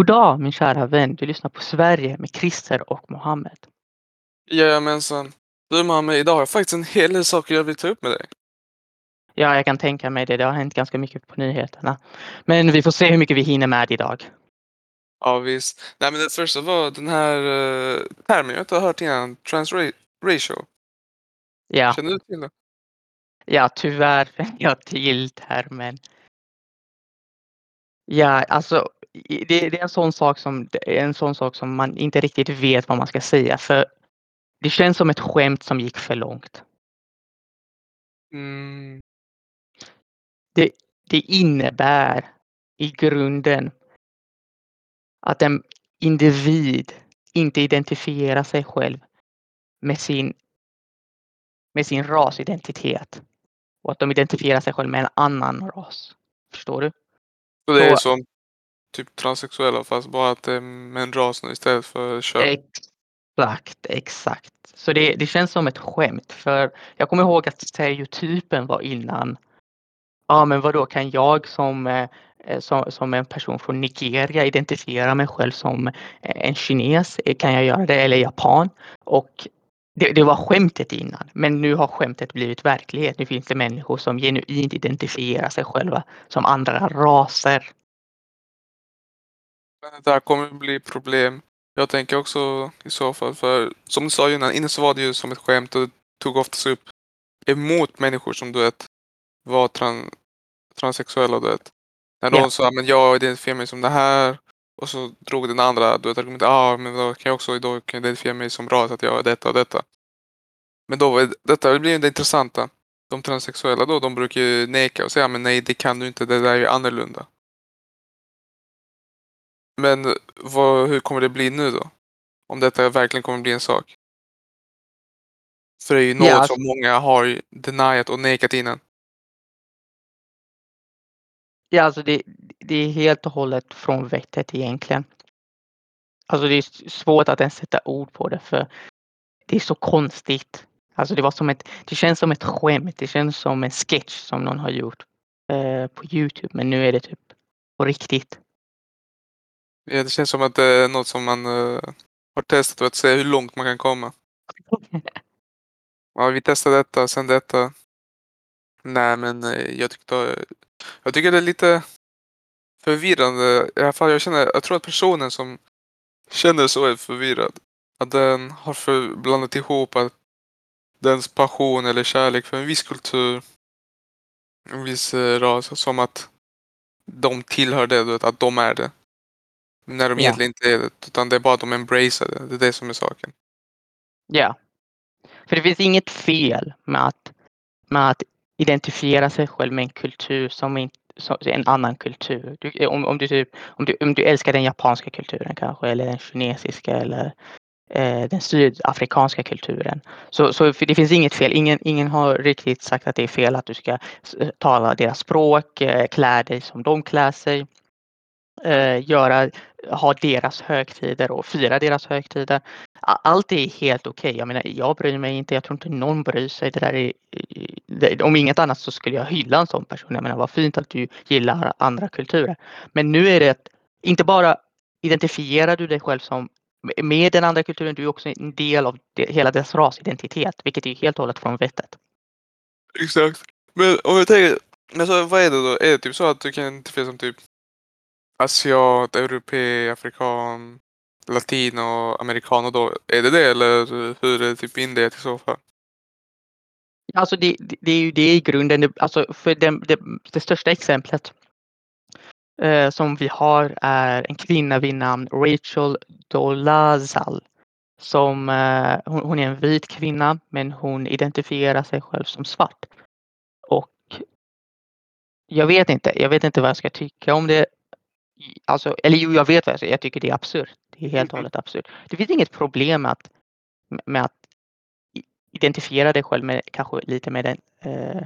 God dag min kära vän, du lyssnar på Sverige med Christer och Mohammed. Jajamensan. Du Mohammed, idag har jag faktiskt en hel del saker jag vill ta upp med dig. Ja, jag kan tänka mig det. Det har hänt ganska mycket på nyheterna. Men vi får se hur mycket vi hinner med idag. Ja, visst. Nej, men det första var den här uh, termen jag inte har hört innan. Transracial. Ja. Känner du till det? Ja, tyvärr känner jag till termen. Ja, alltså det, det, är en sån sak som en sån sak som man inte riktigt vet vad man ska säga för det känns som ett skämt som gick för långt. Mm. Det, det innebär i grunden att en individ inte identifierar sig själv med sin, med sin rasidentitet och att de identifierar sig själv med en annan ras. Förstår du? Så det är som typ transsexuella fast bara att det är med en ras istället för kön? Exakt, exakt. Så det, det känns som ett skämt för jag kommer ihåg att stereotypen var innan. Ja, men vad då kan jag som, eh, eh, som, som en person från Nigeria identifiera mig själv som eh, en kines? Eh, kan jag göra det? Eller japan? Och det, det, var skämtet innan, men nu har skämtet blivit verklighet. Nu finns det människor som genuint identifierar sig själva som andra raser. Det här kommer bli problem jag tänker också i så fall, för som du sa innan, innan så var det ju som ett skämt och tog oftast upp emot människor som du vet var tran transsexuella. Du vet. När yeah. sa men jag identifierar mig som det här och så drog den andra du vet, argumentet, ah, men då kan jag också då kan jag identifiera mig som ras, att jag är detta och detta. Men då var detta blir det intressanta. De transsexuella då, de brukar ju neka och säga men nej det kan du inte, det där är ju annorlunda. Men vad, hur kommer det bli nu då? Om detta verkligen kommer bli en sak. För det är ju något ja. som många har deniat och nekat innan. Ja, alltså det, det är helt och hållet från vettet egentligen. Alltså det är svårt att ens sätta ord på det för det är så konstigt. Alltså det var som ett, det känns som ett skämt. Det känns som en sketch som någon har gjort eh, på Youtube. Men nu är det typ på riktigt. Ja, det känns som att det är något som man uh, har testat och att se hur långt man kan komma. ja, vi testar detta, sen detta. Nej, men uh, jag tyckte jag tycker det är lite förvirrande. I alla fall jag känner, jag tror att personen som känner så är förvirrad. Att den har för blandat ihop att dens passion eller kärlek för en viss kultur, en viss ras, som att de tillhör det, att de är det. När de ja. egentligen inte är det. Utan det är bara att de embracear det. Det är det som är saken. Ja. För det finns inget fel med att, med att identifiera sig själv med en kultur som, in, som en annan kultur. Du, om, om, du typ, om, du, om du älskar den japanska kulturen kanske eller den kinesiska eller eh, den sydafrikanska kulturen. Så, så det finns inget fel. Ingen, ingen har riktigt sagt att det är fel att du ska tala deras språk, eh, klä dig som de klär sig eh, göra, ha deras högtider och fira deras högtider. Allt är helt okej. Okay. Jag menar, jag bryr mig inte. Jag tror inte någon bryr sig. Det där är, det, om inget annat så skulle jag hylla en sån person. Jag menar, vad fint att du gillar andra kulturer. Men nu är det att, inte bara identifierar du dig själv som med den andra kulturen, du är också en del av det, hela dess rasidentitet, vilket är helt och hållet från vettet. Exakt. Men om jag tänker, alltså, vad är det då? Är det typ så att du kan identifiera som typ asiat, europé, afrikan, latino, americano då? Är det det eller hur är det typ indelat i så fall? Alltså det, det, är ju det i grunden. Alltså för det, det, det största exemplet eh, som vi har är en kvinna vid namn Rachel Dolazal. Som, eh, hon, hon, är en vit kvinna men hon identifierar sig själv som svart. Och jag vet inte, jag vet inte vad jag ska tycka om det alltså, eller jo, jag vet vad jag säger. Jag tycker det är absurt. Det är helt och hållet absurt. Det finns inget problem med att, med att identifiera dig själv med kanske lite med en, eh,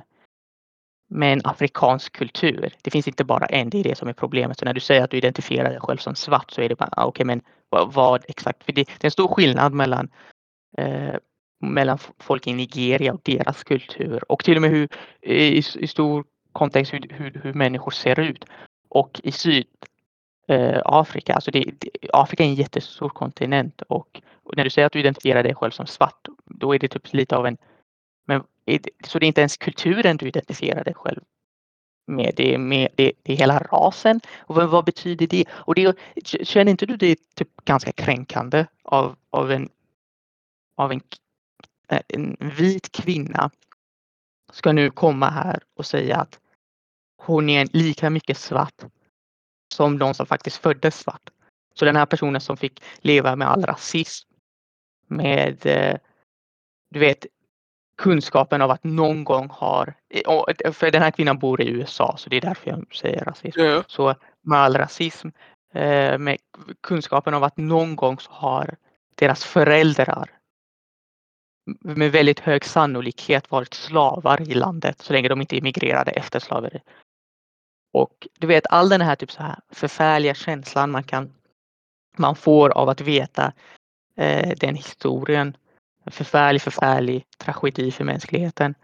med en afrikansk kultur. Det finns inte bara en, det är det som är problemet. Så när du säger att du identifierar dig själv som svart så är det bara, ah, okej okay, men vad, vad, exakt? För det, det, är en stor skillnad mellan eh, mellan folk i Nigeria och deras kultur och till och med hur i, i stor kontext hur, hur, hur människor ser ut. Och i syd eh, Afrika. Alltså det, det, Afrika är en jättestor kontinent och, och, när du säger att du identifierar dig själv som svart, då är det typ lite av en... Men, så det är inte ens kulturen du identifierar dig själv med, det är, med det, det är hela rasen. Och vad, vad, betyder det? Och det, känner inte du det typ ganska kränkande av, av, en, av en, eh, en vit kvinna ska nu komma här och säga att hon är lika mycket svart som de som faktiskt föddes svart. Så den här personen som fick leva med all rasism, med eh, du vet kunskapen av att någon gång har, för den här kvinnan bor i USA så det är därför jag säger rasism. Ja. Så med all rasism, eh, med kunskapen av att någon gång så har deras föräldrar med väldigt hög sannolikhet varit slavar i landet så länge de inte emigrerade efter slaveri. Och du vet all den här typ så här förfärliga känslan man kan man får av att veta eh, den historien. En förfärlig, förfärlig tragedi för mänskligheten.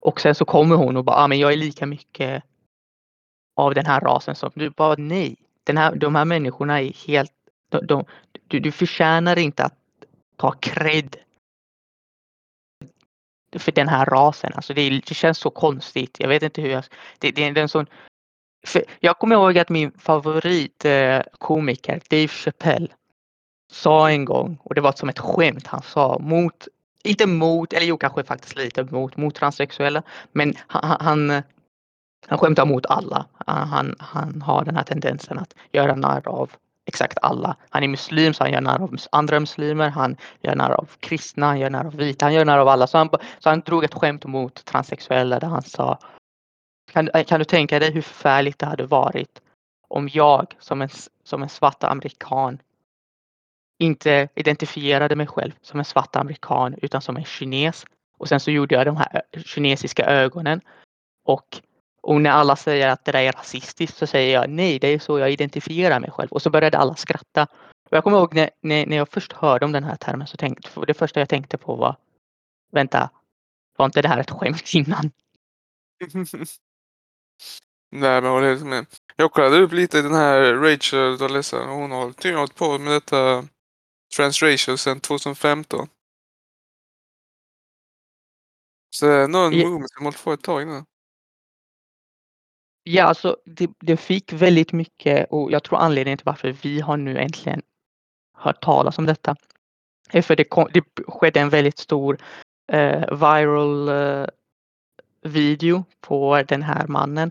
Och sen så kommer hon och bara, ah, men jag är lika mycket av den här rasen som du. Bara nej, den här, de här människorna är helt, de, de, du, du förtjänar inte att ta cred för den här rasen. Alltså det, det, känns så konstigt. Jag vet inte hur jag... Det, det, det är en sån jag kommer ihåg att min favoritkomiker eh, Dave Chappelle sa en gång, och det var som ett skämt han sa, mot, inte mot, eller jo kanske faktiskt lite mot, mot transsexuella, men han, han, han skämtar mot alla. Han, han har den här tendensen att göra narr av exakt alla. Han är muslim så han gör narr av andra muslimer, han gör narr av kristna, han gör narr av vita, han gör narr av alla. Så han, så han drog ett skämt mot transsexuella där han sa kan, eh, kan du tänka dig hur förfärligt det hade varit om jag som en, som en svart amerikan inte identifierade mig själv som en svart amerikan utan som en kines. Och sen så gjorde jag de här eh, kinesiska ögonen. Och, och när alla säger att det där är rasistiskt så säger jag nej, det är så jag identifierar mig själv. Och så började alla skratta. Och jag kommer ihåg när, när, när jag först hörde om den här termen så tänkte det första jag tänkte på var vänta, var inte det här ett skämt innan? Nej, men håller helt med. Jag kollade upp lite den här Rachel Dolessa. Hon har tydligen hållit på med detta transracial sedan 2015. Så nog en ja. movement som hållit på ett tag nu. Ja, alltså det, det, fick väldigt mycket och jag tror anledningen till varför vi har nu äntligen hört talas om detta är för det, kom, det skedde en väldigt stor eh, viral eh, video på den här mannen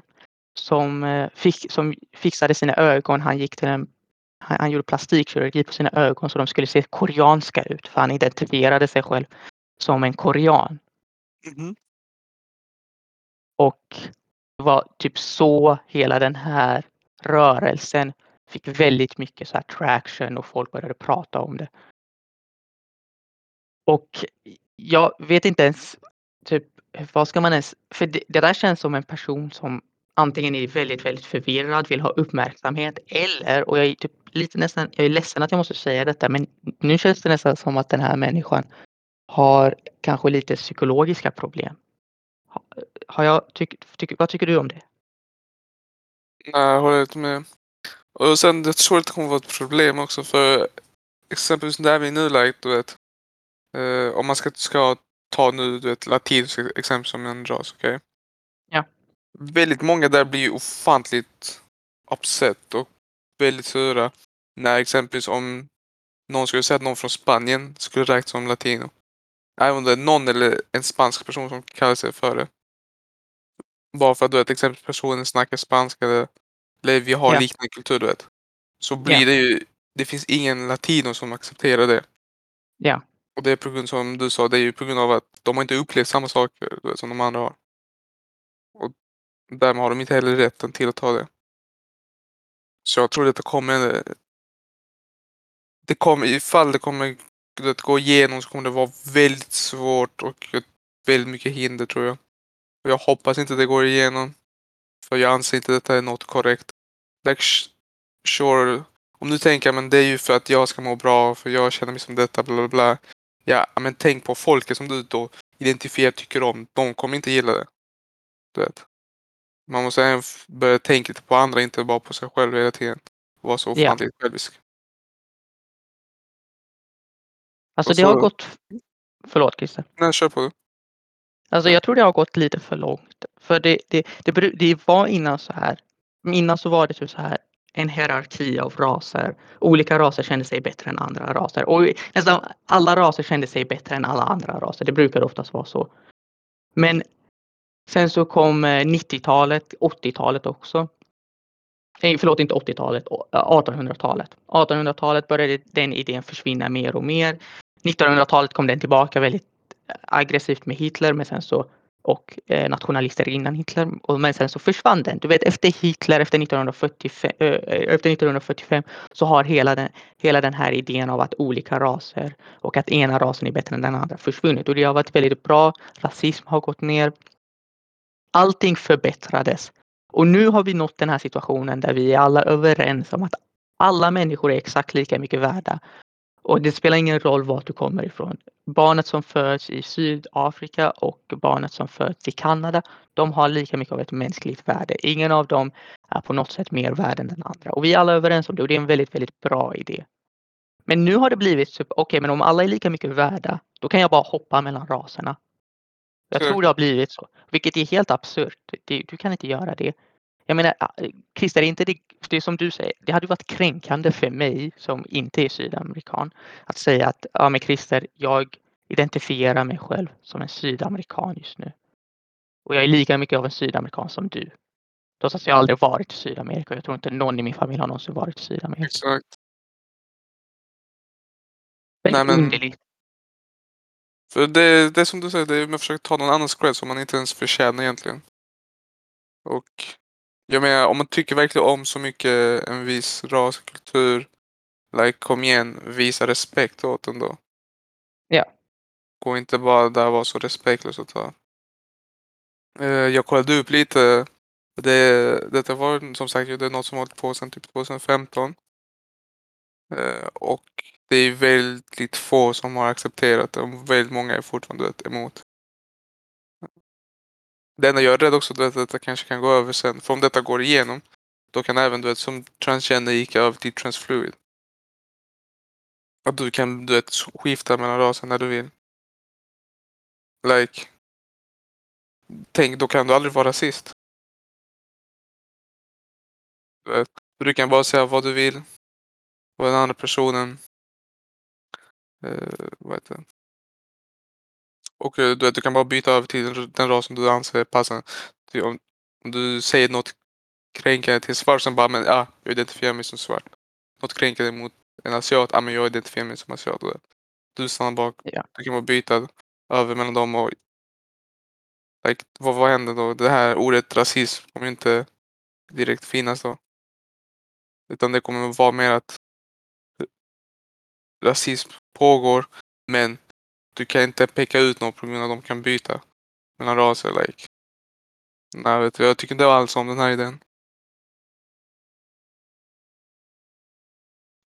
som, eh, fick, som fixade sina ögon. Han gick till en han, han gjorde plastikkirurgi på sina ögon så de skulle se koreanska ut för han identifierade sig själv som en korean. Mm. Och det var typ så hela den här rörelsen fick väldigt mycket så här traction och folk började prata om det. Och jag vet inte ens typ vad ska man ens, för det, det där känns som en person som antingen är väldigt, väldigt förvirrad, vill ha uppmärksamhet eller, och jag är typ lite nästan, jag är ledsen att jag måste säga detta, men nu känns det nästan som att den här människan har kanske lite psykologiska problem. Har jag tyck, tyck, vad tycker du om det? Nej, jag håller inte med. Och sen jag tror att det kommer vara ett problem också för exempelvis där vi är i nuläget, du vet. Eh, om man ska, ska ta nu du vet latinska exempel som en ras, okej? Okay? Ja väldigt många där blir ofantligt upset och väldigt sura. När exempelvis om någon skulle säga att någon från Spanien skulle räknas som latino. Även om det är någon eller en spansk person som kallar sig för det. Bara för att du vet, exempelvis personen snackar spanska eller, vi har yeah. liknande kultur, du vet. Så blir yeah. det ju, det finns ingen latino som accepterar det. Ja. Och det är på grund som du sa, det är ju på grund av att de har inte upplevt samma saker vet, som de andra har. Och Därmed har de inte heller rätten till att ta det. Så jag tror att det kommer... Det kommer, ifall det kommer att gå igenom så kommer det vara väldigt svårt och väldigt mycket hinder tror jag. Och jag hoppas inte det går igenom. För jag anser inte detta är något korrekt. Like, sure, om du tänker men det är ju för att jag ska må bra, för jag känner mig som detta, bla bla bla. Ja, men tänk på folket som du då identifierar tycker om. De kommer inte gilla det. Du vet. Man måste även börja tänka lite på andra, inte bara på sig själv hela tiden. vara så ofantligt självisk. Alltså det har gått... Förlåt Christer. Nej, kör på. Alltså Ja. jag tror det har gått lite för långt. För det, det, det, det var innan så här. Innan så var det typ så här en hierarki av raser. Olika raser kände sig bättre än andra raser. Och nästan alla raser kände sig bättre än alla andra raser. Det brukar oftast vara så. Men sen så kom eh, 90-talet, 80-talet också. Nej, förlåt, inte 80-talet, 1800-talet. 1800-talet började den idén försvinna mer och mer. 1900-talet kom den tillbaka väldigt aggressivt med Hitler men sen så, och eh, nationalister innan Hitler. Och, men sen så försvann den. Du vet efter Hitler, efter 1945, eh, eh, efter 1945 så har hela den, hela den här idén av att olika raser och att ena rasen är bättre än den andra försvunnit. Och det har varit väldigt bra. Rasism har gått ner. Allting förbättrades. Och nu har vi nått den här situationen där vi är alla överens om att alla människor är exakt lika mycket värda. Och det spelar ingen roll var du kommer ifrån. Barnet som föds i Sydafrika och barnet som föds i Kanada, de har lika mycket av ett mänskligt värde. Ingen av dem är på något sätt mer värd än den andra. Och vi är alla överens om det och det är en väldigt, väldigt bra idé. Men nu har det blivit så, okej, men om alla är lika mycket värda, då kan jag bara hoppa mellan raserna. Jag tror det har blivit så, vilket är helt absurt. Du kan inte göra det. Jag menar, ah, Christer, inte det, det är som du säger, det hade varit kränkande för mig som inte är sydamerikan att säga att ja, men Christer, jag identifierar mig själv som en sydamerikan just nu. Och jag är lika mycket av en sydamerikan som du. Trots att jag aldrig varit i Sydamerika. Jag tror inte någon i min familj har någonsin varit i Sydamerika. Exakt. Nej, men- underligt. För det, det är som du säger, det är man försöker ta någon annans cred som man inte ens förtjänar egentligen. Och jag menar, om man tycker verkligen om så mycket en viss ras, kultur, like kom igen, visa respekt åt den då. Ja. Gå inte bara där och vara så respektlös och ta. Eh, jag kollade upp lite. Det, detta var som sagt det är något som hållit på sedan typ 2015. Eh, och det är väldigt få som har accepterat det och väldigt många är fortfarande emot. Det enda jag är rädd också är att detta kanske kan gå över sen. För om detta går igenom då kan även du vet som transgender gick över till transfluid. Att du kan du vet skifta mellan raser när du vill. Like. Tänk, då kan du aldrig vara rasist. Du, vet, du kan bara säga vad du vill. Och den andra personen. Uh, vad heter det? Och eh, du, vet, du kan bara byta över till den, ras som du anser passar. Om, du säger något kränkande till svart som bara men ja, jag identifierar mig som svart. Något kränkande mot en asiat, ja men jag identifierar mig som asiat. Du, stannar bak. Ja. Du kan bara byta över mellan dem och like, vad, vad händer då? Det här ordet rasism kommer inte direkt finnas då. Utan det kommer vara mer att rasism pågår men du kan inte peka ut någon på grund av att de kan byta mellan raser. Like. Nej, vet du, jag tycker inte alls om den här idén.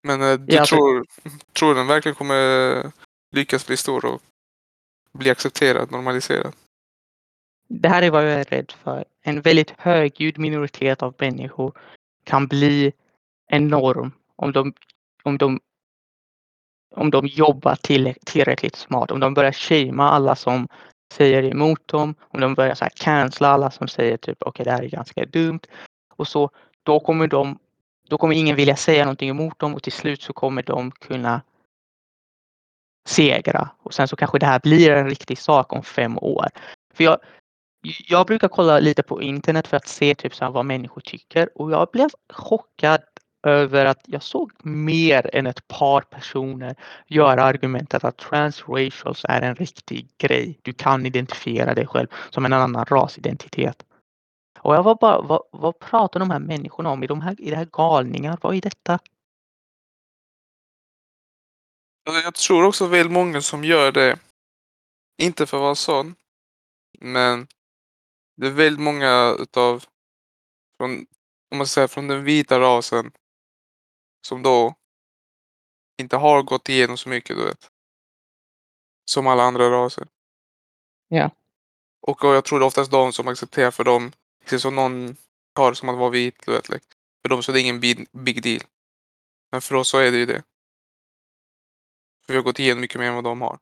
Men eh, du Ja, tror, tror den verkligen kommer lyckas bli stor och bli accepterad, normaliserad? Det här är vad jag är rädd för. En väldigt högljudd minoritet av människor kan bli en norm om de, om de, om de jobbar till, tillräckligt smart. Om de börjar shamea alla som säger emot dem. Om de börjar så här cancella alla som säger typ okej det här är ganska dumt. Och så då kommer de då kommer ingen vilja säga någonting emot dem och till slut så kommer de kunna segra. Och sen så kanske det här blir en riktig sak om fem år. För jag, jag brukar kolla lite på internet för att se typ så här vad människor tycker och jag blev chockad över att jag såg mer än ett par personer göra argumentet att transracials är en riktig grej. Du kan identifiera dig själv som en annan rasidentitet. Och jag var bara, vad, vad pratar de här människorna om? Är, de här, är det här galningar? Vad är detta? Jag tror också väldigt många som gör det. Inte för att vara sån. Men det är väldigt många utav från, om man säger från den vita rasen som då inte har gått igenom så mycket, du vet. Som alla andra raser. Ja. Och, och jag tror det är oftast de som accepterar för dem, precis som någon karl som att vara vit, du vet. Like. För dem så är det ingen big, big deal. Men för oss så är det ju det. För vi har gått igenom mycket mer än vad de har.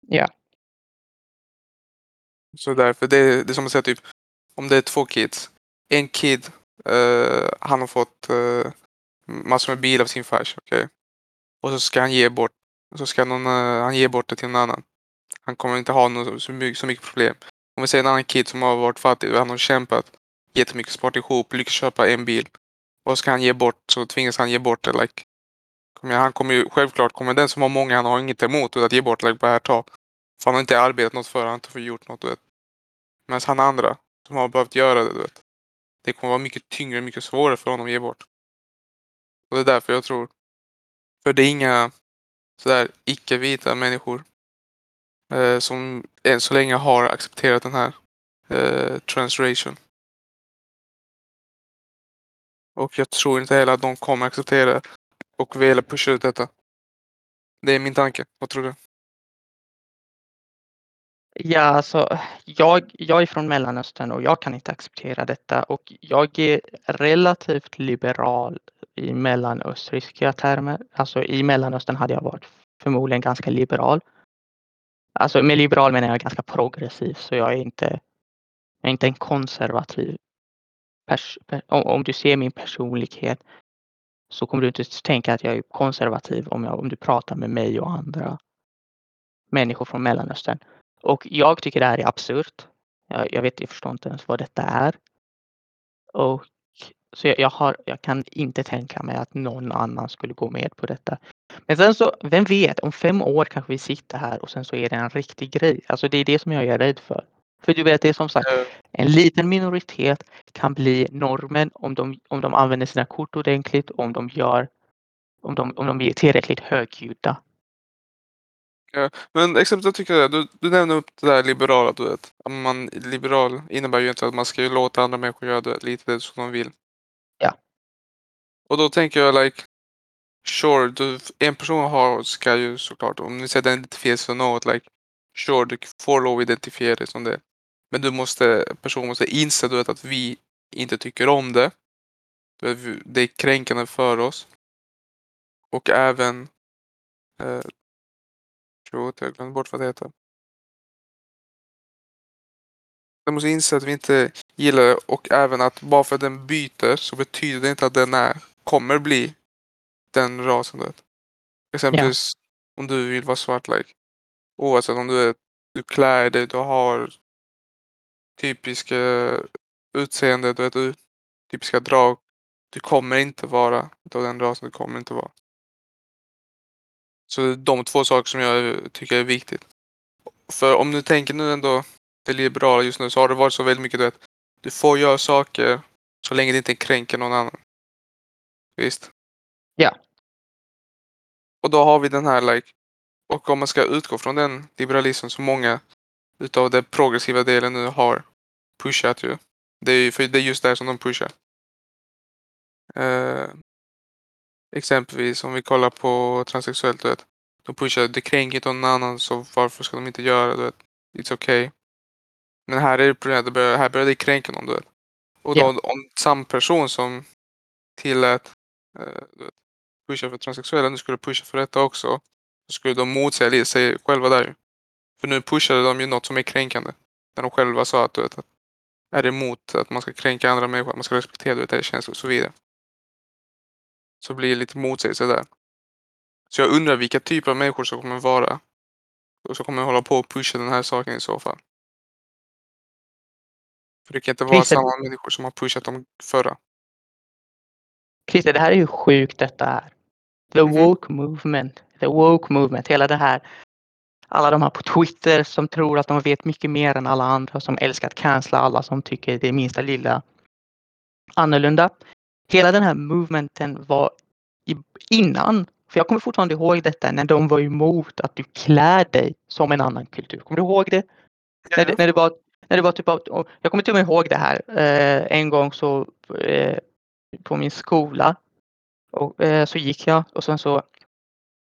Ja. Så därför, det, det är som att säga typ, om det är två kids. En kid, eh, han har fått eh, massor med bil av sin fars, okej? Och så ska han ge bort, så ska någon, eh, han ge bort det till någon annan. Han kommer inte ha något, så, mycket, så mycket problem. Om vi säger en annan kid som har varit fattig han har kämpat jättemycket, sparat ihop, lyckats köpa en bil. Och ska han ge bort så tvingas han ge bort det. Like, han kommer ju, självklart kommer den som har många, han har inget emot att ge bort, like, bara här ta. För han har inte arbetat något för, han har inte gjort något, du vet. Medan han andra, som har behövt göra det, du vet. Det kommer vara mycket tyngre, mycket svårare för honom att ge bort. Och det är därför jag tror. För det är inga sådär icke-vita människor eh, som än så länge har accepterat den här eh, transration. Och jag tror inte heller att de kommer acceptera och vilja pusha ut detta. Det är min tanke. Vad tror du? Ja, alltså jag, jag är från Mellanöstern och jag kan inte acceptera detta och jag är relativt liberal i mellanöstriska termer. Alltså i Mellanöstern hade jag varit förmodligen ganska liberal. Alltså med liberal menar jag ganska progressiv så jag är inte, jag är inte en konservativ pers, om, om du ser min personlighet så kommer du inte tänka att jag är konservativ om, jag, om du pratar med mig och andra människor från Mellanöstern. Och jag tycker det här är absurt. Jag, jag vet, jag förstår inte ens vad detta är. Och så jag, jag, har, jag kan inte tänka mig att någon annan skulle gå med på detta. Men sen så, vem vet, om fem år kanske vi sitter här och sen så är det en riktig grej. Alltså det är det som jag är rädd för. För du vet, det är som sagt, en liten minoritet kan bli normen om de, om de använder sina kort ordentligt och om de gör om de, om de blir tillräckligt högljudda. Ja, men exempelvis jag tycker det, du, du nämner upp det där liberala, du vet. Man, liberal innebär ju inte att man ska ju låta andra människor göra det, lite det som de vill. Och då tänker jag like, sure, du, en person har, ska ju såklart, om ni säger den identifierar sig som något, like, sure, du får lov att identifiera dig som det. Men du måste, personen måste inse du vet, att vi inte tycker om det. Det är kränkande för oss. Och även... Eh, jag glömde bort vad det heter. Den måste inse att vi inte gillar det och även att bara för att den byter så betyder det inte att den är, kommer bli den rasen. Du vet. Exempelvis ja. om du vill vara svart, like, oavsett om du, är, du klär dig, du har typiska utseende, du vet, typiska drag. Du kommer inte vara av den rasen, du kommer inte vara. Så det är de två saker som jag tycker är viktigt. För om du tänker nu ändå det liberala just nu så har det varit så väldigt mycket du vet. Du får göra saker så länge det inte kränker någon annan. Visst? Ja. Och då har vi den här like. Och om man ska utgå från den liberalismen som många utav den progressiva delen nu har pushat ju. Det är, för det är just där som de pushar. Uh, exempelvis om vi kollar på transsexuellt, du vet. De pushar, det kränker inte någon annan så varför ska de inte göra det? It's okay. Men här är det problemet, det börjar, här börjar det kränka någon, du vet. Och då yeah. om samma person som tillät uh, pusha för transsexuella nu skulle pusha för detta också. Så skulle de motsäga sig själva där För nu pushade de ju något som är kränkande. När de själva sa att du vet, är emot att man ska kränka andra människor, att man ska respektera vet, känslor och så vidare. Så blir det lite motsägelse där. Så jag undrar vilka typer av människor som kommer vara och som kommer hålla på och pusha den här saken i så fall. För det kan inte vara samma människor som har pushat de förra. Christer, det här är ju sjukt detta är. The mm-hmm. woke mm. movement. The woke movement. Hela det här alla de här på Twitter som tror att de vet mycket mer än alla andra som älskar att cancella alla som tycker det minsta lilla annorlunda. Hela den här movementen var innan, för jag kommer fortfarande ihåg detta, när de var emot att du klär dig som en annan kultur. Kommer du ihåg det? Ja. När, det när det var när det var typ av, jag kommer till och med ihåg det här. Eh, en gång så eh, på min skola och, eh, så gick jag och sen så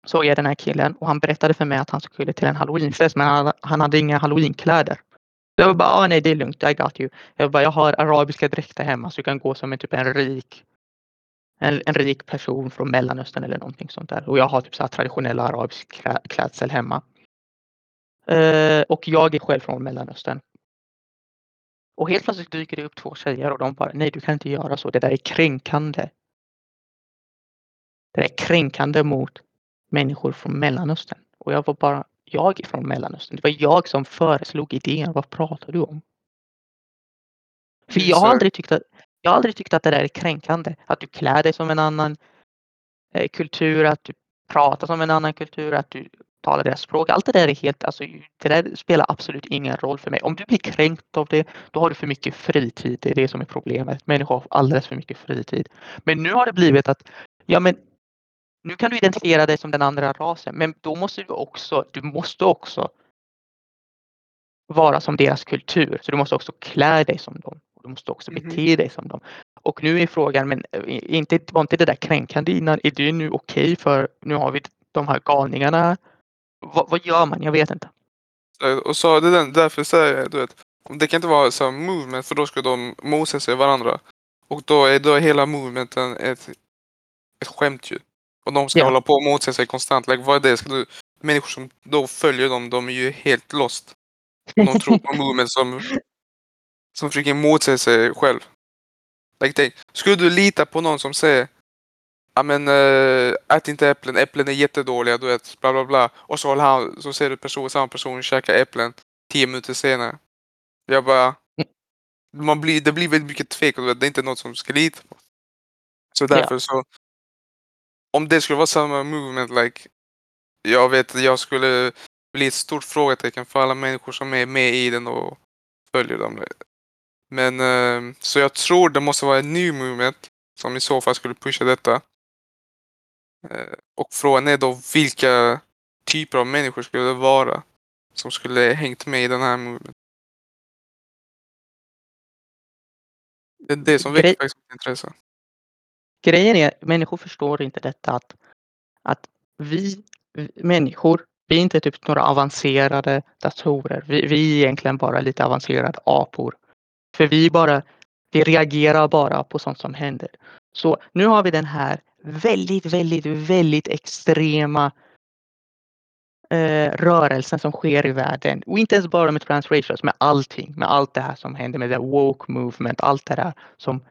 såg jag den här killen och han berättade för mig att han skulle till en halloweenfest men han, han hade inga halloweenkläder. Jag var bara, ah, nej det är lugnt, I got you. Jag bara, jag har arabiska dräkter hemma så du kan gå som en typ en rik en, en rik person från Mellanöstern eller någonting sånt där. Och jag har typ så här traditionell arabisk klä, klädsel hemma. Eh, och jag är själv från Mellanöstern. Och helt plötsligt dyker det upp två tjejer och de bara, nej du kan inte göra så, det där är kränkande. Det är kränkande mot människor från Mellanöstern. Och jag var bara, jag från Mellanöstern. Det var jag som föreslog idén. Vad pratar du om? För jag har aldrig tyckt att, jag har aldrig tyckt att det där är kränkande. Att du klär dig som en annan eh, kultur, att du pratar som en annan kultur, att du talar deras språk. Allt det där är helt, alltså det där spelar absolut ingen roll för mig. Om du blir kränkt av det, då har du för mycket fritid. Det är det som är problemet. Människor har alldeles för mycket fritid. Men nu har det blivit att, ja men nu kan du identifiera dig som den andra rasen, men då måste du också, du måste också vara som deras kultur. Så du måste också klä dig som dem. Du måste också Mhm. bete dig som dem. Och nu är frågan, men eh, inte, var inte det där kränkande innan? Är det nu okej för nu har vi de här galningarna? Vad, vad gör man? Jag vet inte. Eh, Och så det är den, därför säger jag, du vet, det kan inte vara så movement för då ska de sig varandra. Och då är, då är hela movementen ett, ett skämt ju. Och de ska Ja. hålla på och motsäga sig konstant. Like, vad är det? Ska du, människor som då följer dem, de är ju helt lost. De tror på movement som, som försöker motsäga sig själv. Like, tänk, skulle du lita på någon som säger Ja men äh, ät inte äpplen, äpplen är jättedåliga, du vet, bla bla bla. Och så, han, så ser du person, samma person käka äpplen tio minuter senare. Jag bara... Man blir, det blir väldigt mycket tvek och det är inte något som ska lita på. Så därför så... Om det skulle vara samma movement, like... Jag vet, jag skulle bli ett stort frågetecken för alla människor som är med i den och följer dem. Men eh, så jag tror det måste vara en ny movement som i så fall skulle pusha detta. Eh, Och frågan är då vilka typer av människor skulle det vara som skulle hängt med i den här movement? Det är det som väcker faktiskt mitt intresse. Grejen är, människor förstår inte detta att, att vi vi människor, vi är inte typ några avancerade datorer. Vi, vi är egentligen bara lite avancerade apor. För vi bara, vi reagerar bara på sånt som händer. Så nu har vi den här väldigt, väldigt, väldigt extrema eh, rörelsen som sker i världen. Och inte ens bara med transracials, med allting, med allt det här som händer med the woke movement, allt det där som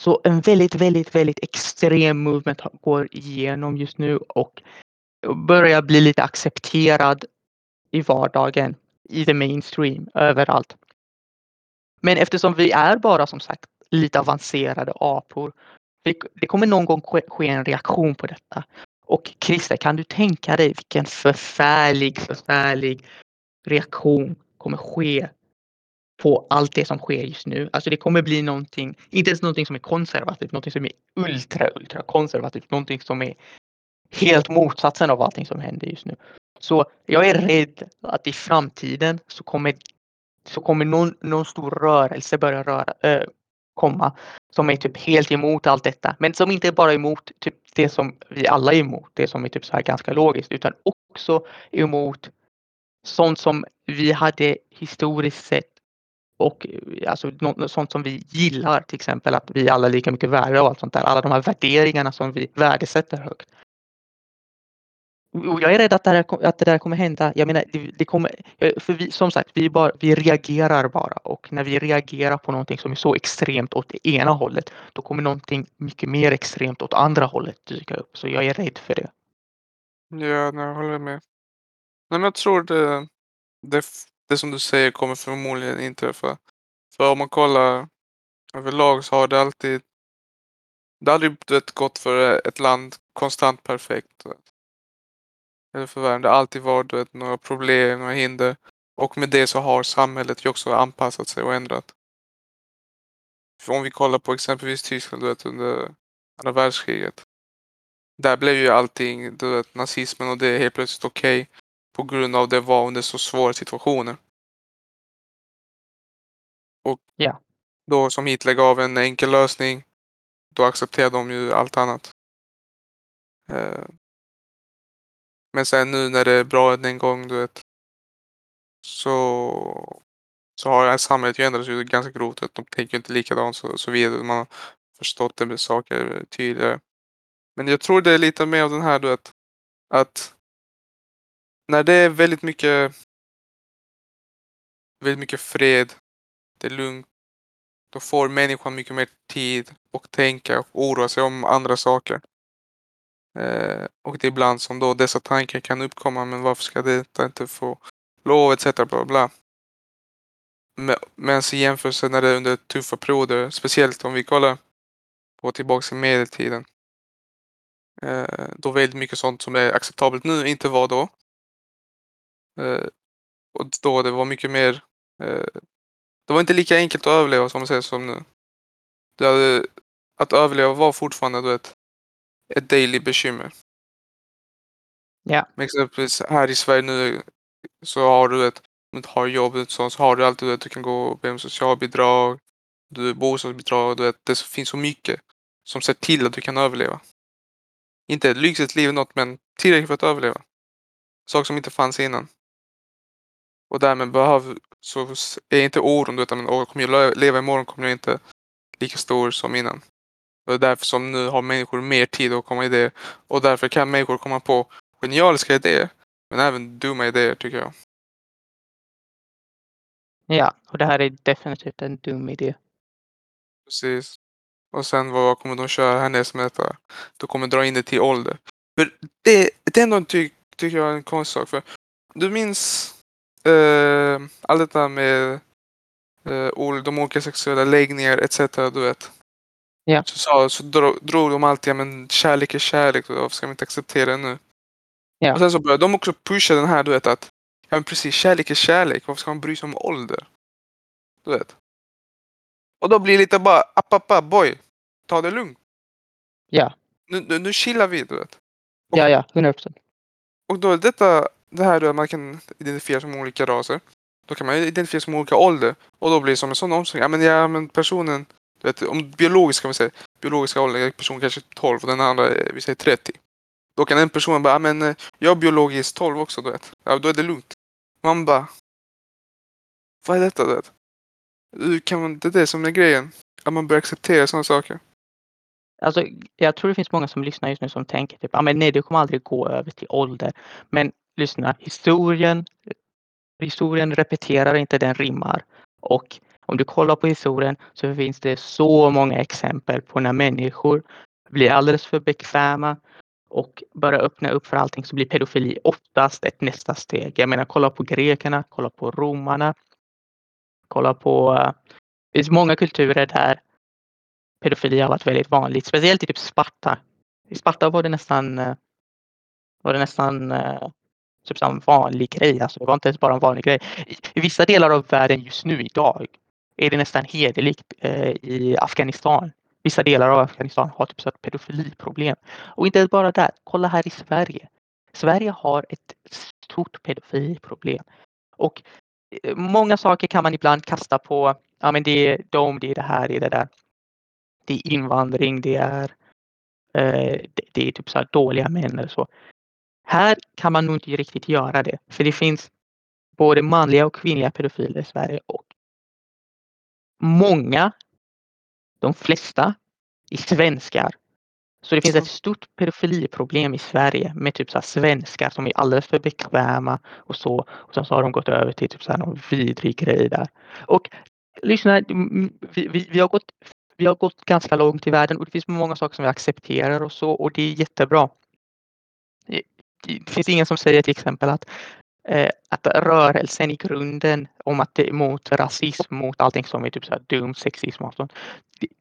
så en väldigt, väldigt, väldigt extrem movement går igenom just nu och börjar bli lite accepterad i vardagen, i the mainstream, överallt. Men eftersom vi är bara som sagt lite avancerade apor, det, kommer någon gång ske, ske en reaktion på detta. Och Christer, kan du tänka dig vilken förfärlig, förfärlig reaktion kommer ske på allt det som sker just nu. Alltså det kommer bli någonting, inte ens någonting som är konservativt, någonting som är ultra, ultra konservativt, någonting som är helt motsatsen av allting som händer just nu. Så jag är rädd att i framtiden så kommer, så kommer någon, någon stor rörelse börja röra, äh, komma som är typ helt emot allt detta. Men som inte bara är emot typ det som vi alla är emot, det som är typ så här ganska logiskt, utan också emot sånt som vi hade historiskt sett och alltså sånt som vi gillar, till exempel att vi alla är lika mycket värda och allt sånt där. Alla de här värderingarna som vi värdesätter högt. Och jag är rädd att det, här, att det där kommer hända. Jag menar, det, det kommer, eh, för vi, som sagt, vi, bara, vi reagerar bara och när vi reagerar på någonting som är så extremt åt det ena hållet, då kommer någonting mycket mer extremt åt andra hållet dyka upp. Så jag är rädd för det. Ja, nej, jag håller med. Nej, men jag tror det, det, det som du säger kommer förmodligen inträffa. För om man kollar överlag så har det alltid det har aldrig vet, gått för ett land konstant perfekt för världen. Det har alltid varit vet, några problem, några hinder. Och med det så har samhället ju också anpassat sig och ändrat. För om vi kollar på exempelvis Tyskland vet, under andra världskriget. Där blev ju allting, du vet, nazismen och det är helt plötsligt okej. på grund av det var under så svåra situationer. Och Ja. då som Hitler gav en enkel lösning. Då accepterade de ju allt annat. Men sen nu när det är bra en gång, du vet. Så, så har samhället ju ändrats ju ganska grovt. att De tänker inte likadant så, så vidare. Man har förstått det med saker tydligare. Men jag tror det är lite mer av den här du vet, att när det är väldigt mycket väldigt mycket fred, det är lugnt, då får människan mycket mer tid och tänka och oroa sig om andra saker. Eh, och det är ibland som då dessa tankar kan uppkomma, men varför ska detta inte få lov etc. Bla bla. Men i jämförelse när det är under tuffa perioder, speciellt om vi kollar på tillbaka i medeltiden. Eh, då väldigt mycket sånt som är acceptabelt nu inte var då. Eh, och då det var mycket mer eh, det var inte lika enkelt att överleva som man säger som nu. Det hade, att överleva var fortfarande du vet, ett daily bekymmer. Ja. Men exempelvis här i Sverige nu så har du ett, om du har jobb så, så har du alltid att du kan gå och be om socialbidrag, du bostadsbidrag, du vet, det finns så mycket som ser till att du kan överleva. Inte ett lyxigt liv något, men tillräckligt för att överleva. Saker som inte fanns innan. Och därmed behöver, så är inte oron utan kommer jag leva imorgon kommer jag inte lika stor som innan. Det är därför som nu har människor mer tid att komma idéer. Och därför kan människor komma på genialiska idéer. Men även dumma idéer tycker jag. Ja, och det här är definitivt en dum idé. Precis. Och sen vad kommer de köra härnäst med detta? De kommer dra in det till ålder. För det, det är ändå ty, tycker jag en konstig sak. För du minns uh, allt detta med uh, de olika sexuella läggningar etc. Du vet. Ja. Så, så, så drog, drog de alltid, men kärlek är kärlek, varför ska vi inte acceptera det nu? Ja. Och sen så började de också pusha den här, du vet att ja men precis, kärlek är kärlek, varför ska man bry sig om ålder? Du vet. Och då blir det lite bara, app, app, app boy, ta det lugnt. Ja. Nu, nu, nu chillar vi, du vet. Och, ja, ja, 100 procent. Och då är detta, det här då man kan identifiera som olika raser. Då kan man identifiera som olika ålder. Och då blir det som en sån omsvängning. Ja men, ja, men personen, vet, om biologiskt kan vi säga, biologiska åldern, är person kanske 12 och den andra är, vi säger 30. Då kan en person bara, ah, men eh, jag är biologiskt 12 också, du vet. Ja, då är det lugnt. Man bara, vad är detta, du vet? Hur kan man, det är det som är grejen. Att man börjar acceptera sådana saker. Alltså, jag tror det finns många som lyssnar just nu som tänker typ, ah, men nej, det kommer aldrig gå över till ålder. Men lyssna, historien, historien repeterar inte, den rimmar. Och om du kollar på historien så finns det så många exempel på när människor blir alldeles för bekväma och börjar öppna upp för allting så blir pedofili oftast ett nästa steg. Jag menar kolla på grekerna, kolla på romarna. Kolla på, eh, det finns många kulturer där pedofili har varit väldigt vanligt, speciellt i typ Sparta. I Sparta var det nästan eh, var det nästan eh, typ en vanlig grej. Alltså, det var inte ens bara en vanlig grej. I, vissa delar av världen just nu idag är det nästan hederligt eh, i Afghanistan. Vissa delar av Afghanistan har typ så ett pedofiliproblem. Och inte bara där. Kolla här i Sverige. Sverige har ett stort pedofiliproblem. Och eh, många saker kan man ibland kasta på. Ja, men det är de, det är det här, det är det där. Det är invandring, det är, eh, det, det är typ så dåliga män eller så. Här kan man nog inte riktigt göra det, för det finns både manliga och kvinnliga pedofiler i Sverige och många, de flesta, är svenskar. Så det finns ett stort pedofiliproblem i Sverige med typ så svenskar som är alldeles för bekväma och så. Och sen så har de gått över till typ så här någon vidrig grej där. Och lyssna, vi, vi, vi, har gått, vi har gått ganska långt i världen och det finns många saker som vi accepterar och så och det är jättebra det finns ingen som säger till exempel att, Eh, att rörelsen i grunden om att det är mot rasism, mot allting som är typ så här dum, sexism och sånt.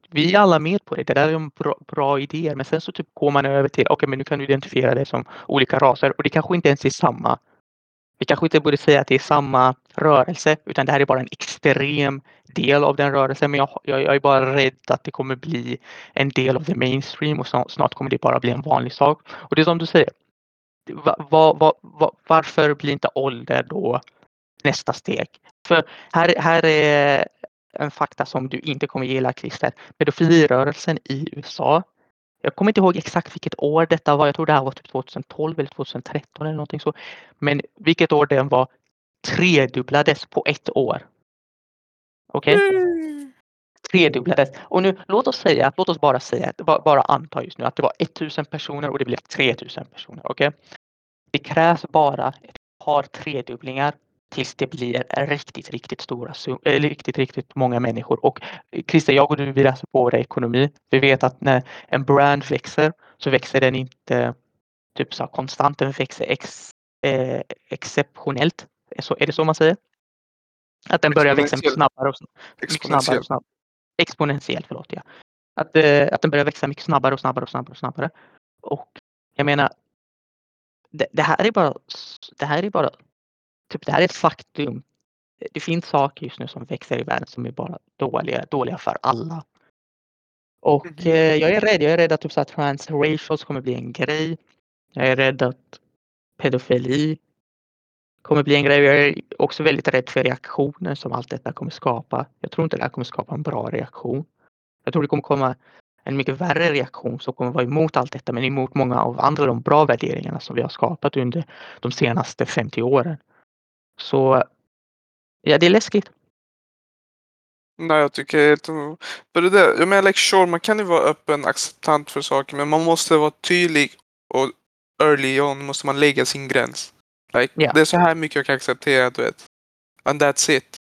Vi är alla med på det. Det där är en bra, bra idéer. Men sen så typ går man över till, okej okay, men nu kan du identifiera det som olika raser och det kanske inte ens är samma. Vi kanske inte borde säga att det är samma rörelse utan det här är bara en extrem del av den rörelsen. Men jag, jag, jag är bara rädd att det kommer bli en del av the mainstream och snart kommer det bara bli en vanlig sak. Och det är som du säger, var, var, var, varför blir inte ålder då nästa steg? För här, här är en fakta som du inte kommer gilla Christer. Pedofilirörelsen i USA. Jag kommer inte ihåg exakt vilket år detta var. Jag tror det här var typ 2012 eller 2013 eller någonting så. Men vilket år den var tredubblades på ett år. Okej? Okay? Mm tredubblades. Och nu låt oss säga, låt oss bara säga, bara, anta just nu att det var 1000 personer och det blev 3000 personer. Okej? Okay? Det krävs bara ett par tredubblingar tills det blir riktigt, riktigt stora, eller riktigt, riktigt många människor. Och Christer, jag och du, vi läser båda ekonomi. Vi vet att när en brand växer så växer den inte typ så konstant, den växer ex, eh, exceptionellt. Är, så, är det så man säger? Att den börjar växa mycket snabbare och, mycket snabbare och snabbare. Exponentiellt, förlåt. Ja. Att, eh, att den börjar växa mycket snabbare och snabbare och snabbare och snabbare. Och jag menar, det, det här är bara, det här är bara, typ det här är ett faktum. Det finns saker just nu som växer i världen som är bara dåliga, dåliga för alla. Och mm. eh, jag är rädd, jag är rädd att typ så här transracials kommer bli en grej. Jag är rädd att pedofili kommer bli en grej. Jag är också väldigt rädd för reaktioner som allt detta kommer skapa. Jag tror inte det här kommer skapa en bra reaktion. Jag tror det kommer komma en mycket värre reaktion som kommer vara emot allt detta men emot många av andra de bra värderingarna som vi har skapat under de senaste 50 åren. Så ja, det är läskigt. Nej, jag tycker helt... För det där, jag menar, like, sure, man kan ju vara öppen, acceptant för saker, men man måste vara tydlig och early on måste man lägga sin gräns. Like, yeah. Det är så här mycket jag kan acceptera, du vet. And that's it.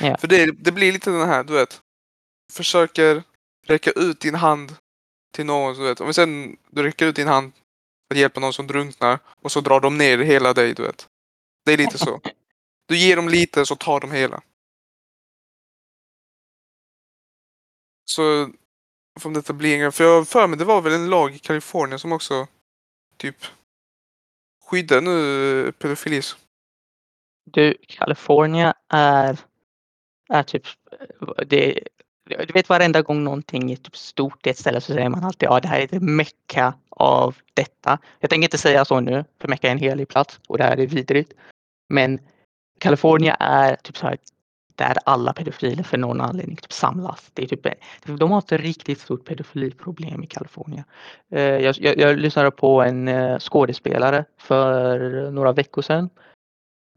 Yeah. För det, det blir lite den här, du vet. Försöker räcka ut din hand till någon, du vet. Om vi sen du räcker ut din hand att hjälpa någon som drunknar och så drar de ner hela dig, du vet. Det är lite så. Du ger dem lite så tar de hela. Så om detta blir en För jag för mig det var väl en lag i Kalifornien som också typ Skydda nu eh, pedofilis. Du, California är, är typ det, du vet varenda gång någonting är typ stort i ett ställe så säger man alltid ja det här är ett mecka av detta. Jag tänker inte säga så nu för mecka är en helig plats och det här är vidrigt. Men Kalifornien är typ så här där alla pedofiler för någon anledning typ samlas. Det är typ, de har ett riktigt stort pedofiliproblem i Kalifornien. Eh, jag, jag, jag lyssnade på en eh, skådespelare för några veckor sedan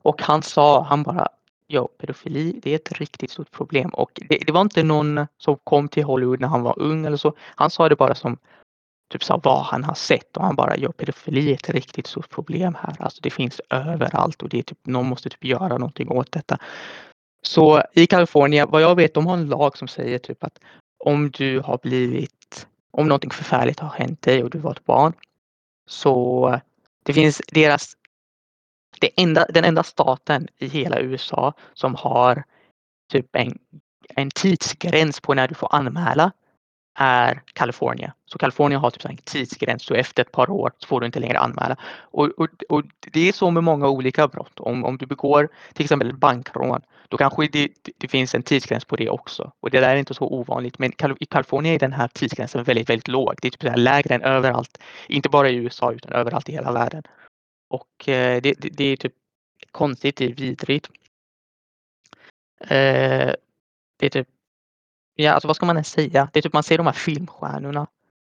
och han sa, han bara Ja, pedofili det är ett riktigt stort problem och det, det, var inte någon som kom till Hollywood när han var ung eller så. Han sa det bara som typ sa vad han har sett och han bara ja, pedofili är ett riktigt stort problem här. Alltså det finns överallt och det är typ någon måste typ göra någonting åt detta. Så i Kalifornien, vad jag vet, de har en lag som säger typ att om du har blivit, om någonting förfärligt har hänt dig och du var ett barn så det finns deras det enda, den enda staten i hela USA som har typ en, en tidsgräns på när du får anmäla är Kalifornien. Så Kalifornien har typ en tidsgräns så efter ett par år så får du inte längre anmäla. Och, och, och det är så med många olika brott. Om, om du begår till exempel bankrån då kanske det, det, finns en tidsgräns på det också. Och det där är inte så ovanligt. Men i Kalifornien är den här tidsgränsen väldigt, väldigt låg. Det är typ lägre än överallt. Inte bara i USA utan överallt i hela världen. Och eh, det, det, det är typ konstigt, det är vidrigt. Eh, det är typ, ja alltså vad ska man ens säga? Det är typ man ser de här filmstjärnorna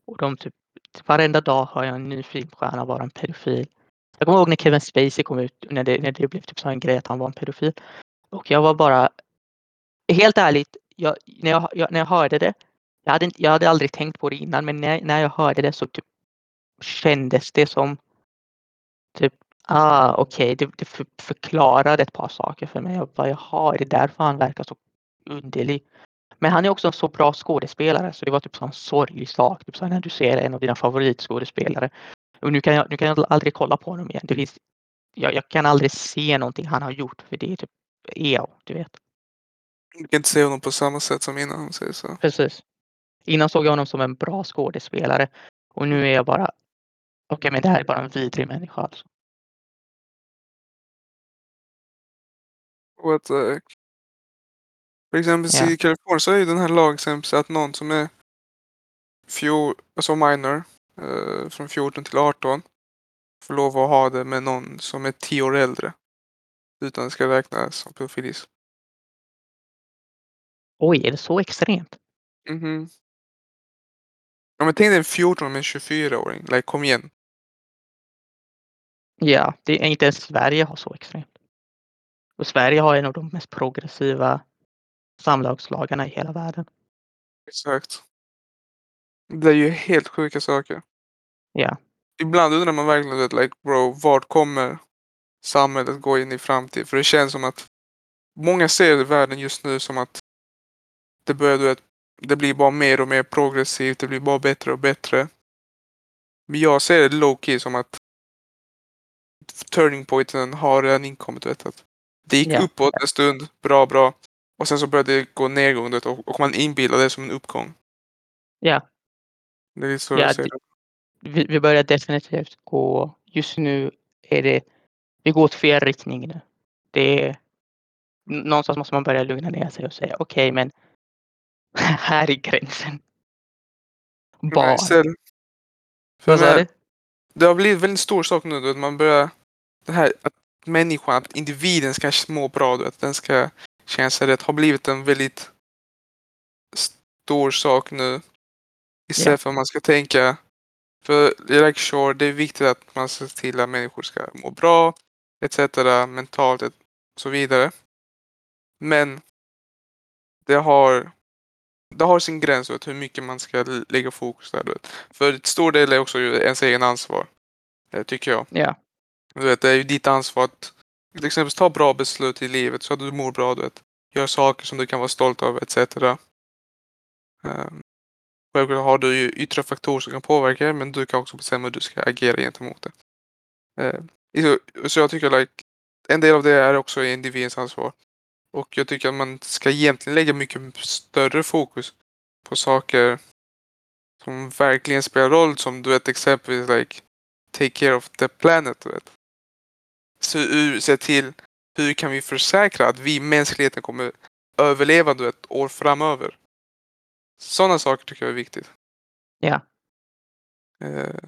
och de typ, typ varenda dag hör jag en ny filmstjärna vara en pedofil. Jag kommer ihåg när Kevin Spacey kom ut, när det, när det blev typ så en grej att han var en pedofil. Och jag var bara, helt ärligt, jag, när, jag, jag, när jag hörde det, jag hade, jag hade aldrig tänkt på det innan, men när, när jag hörde det så typ kändes det som Typ, ah okej, okay. det, det för, förklarade ett par saker för mig. Jag bara, jaha, är det därför han verkar så underlig? Men han är också en så bra skådespelare så det var typ en sorglig sak. Typ så när du ser en av dina favoritskådespelare. Och nu kan jag, nu kan jag aldrig kolla på honom igen. Det finns, jag, jag kan aldrig se någonting han har gjort för det är typ EO, du vet. Du kan inte se honom på samma sätt som innan han säger så. Precis. Innan såg jag honom som en bra skådespelare och nu är jag bara Okej, men det här är bara en vidrig människa alltså. What the heck? För exempel ja. i Kalifornien så är ju den här lagen att någon som är fjol, alltså minor, eh, från 14 till 18 får lov att ha det med någon som är 10 år äldre. Utan det ska räknas som pedofilism. Oj, är det så extremt? Mhm. Ja, men tänk dig en 14 med en 24-åring. Like, kom igen. Ja, det är inte ens Sverige har så extremt. Och Sverige har en av de mest progressiva samlagslagarna i hela världen. Exakt. Det är ju helt sjuka saker. Ja. Ibland undrar man verkligen, vet, like, bro, vart kommer samhället gå in i framtiden? För det känns som att många ser världen just nu som att det börjar, du vet, det blir bara mer och mer progressivt, det blir bara bättre och bättre. Men jag ser det low key som att turning pointen har redan inkommit. Vet, att det gick Ja. uppåt en stund, bra, bra. Och sen så började det gå nedgång vet, och, man inbillar det som en uppgång. Ja. Det är så Ja, det- det. Vi, vi börjar definitivt gå, just nu är det, vi går åt fel riktning nu. Det är, någonstans måste man börja lugna ner sig och säga okej men här är gränsen. Var. För Vad sa du? Det har blivit en väldigt stor sak nu. Vet, man börjar... Det här att människan, att individen ska må bra. Vet, den ska rätt. Har blivit en väldigt stor sak nu. Istället för att man ska tänka... För like sure, det är viktigt att man ser till att människor ska må bra. Etc. Mentalt och så vidare. Men det har det har sin gräns vet, hur mycket man ska lägga fokus där. Vet. För ett stor del är också ens egen ansvar. eh, Tycker jag. Ja, Du vet, det är ju ditt ansvar att till exempel ta bra beslut i livet så att du mår bra. Du vet. Gör saker som du kan vara stolt över etc. Um, självklart har du ju yttre faktorer som kan påverka det, men du kan också bestämma hur du ska agera gentemot det. Ehm, så, så jag tycker like, en del av det är också individens ansvar. Och jag tycker att man ska egentligen lägga mycket större fokus på saker som verkligen spelar roll. Som du vet exempelvis like take care of the planet. Du vet. Så ur, se till hur kan vi försäkra att vi mänskligheten kommer överleva vet, år framöver. Sådana saker tycker jag är viktigt. Ja. Eh,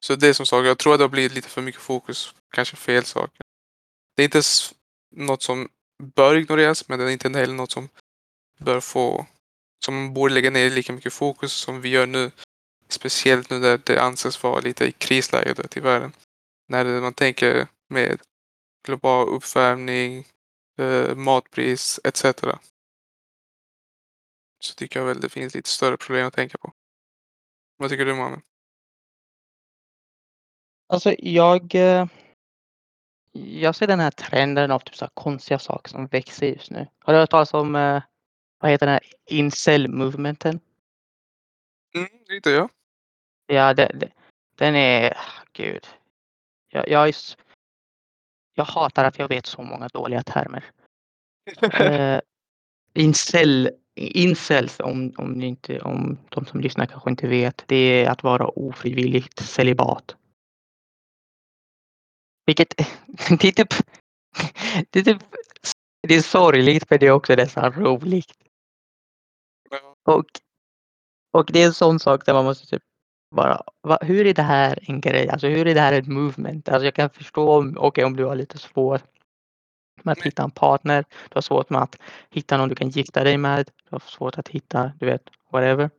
så det är som sagt, jag tror att det har blivit lite för mycket fokus. Kanske fel saker. Det är inte något som bör ignoreras men det är inte heller något som bör få som man borde lägga ner lika mycket fokus som vi gör nu. Speciellt nu där det anses vara lite i krisläge vet, i världen. När man tänker med global uppvärmning, eh, matpris etc. Så tycker jag väl det finns lite större problem att tänka på. Vad tycker du Mohammed? alltså jag eh, jag ser den här trenden av typ så konstiga saker som växer just nu. Har du hört talas om eh, vad heter den här incel movementen? Mm, lite ja. Ja, det, det, den är, gud. Jag, jag, är, jag hatar att jag vet så många dåliga termer. Eh, incel, incels, om, om, ni inte, om de som lyssnar kanske inte vet, det är att vara ofrivilligt celibat. Vilket, det är typ, det är typ, det är sorgligt men det är också nästan roligt. Och, och det är en sån sak där man måste typ bara, va, hur är det här en grej? Alltså hur är det här ett movement? Alltså jag kan förstå om, okej om du har lite svårt med att Nej. hitta en partner. Du har svårt med att hitta någon du kan gifta dig med. Du har svårt att hitta, du vet, whatever.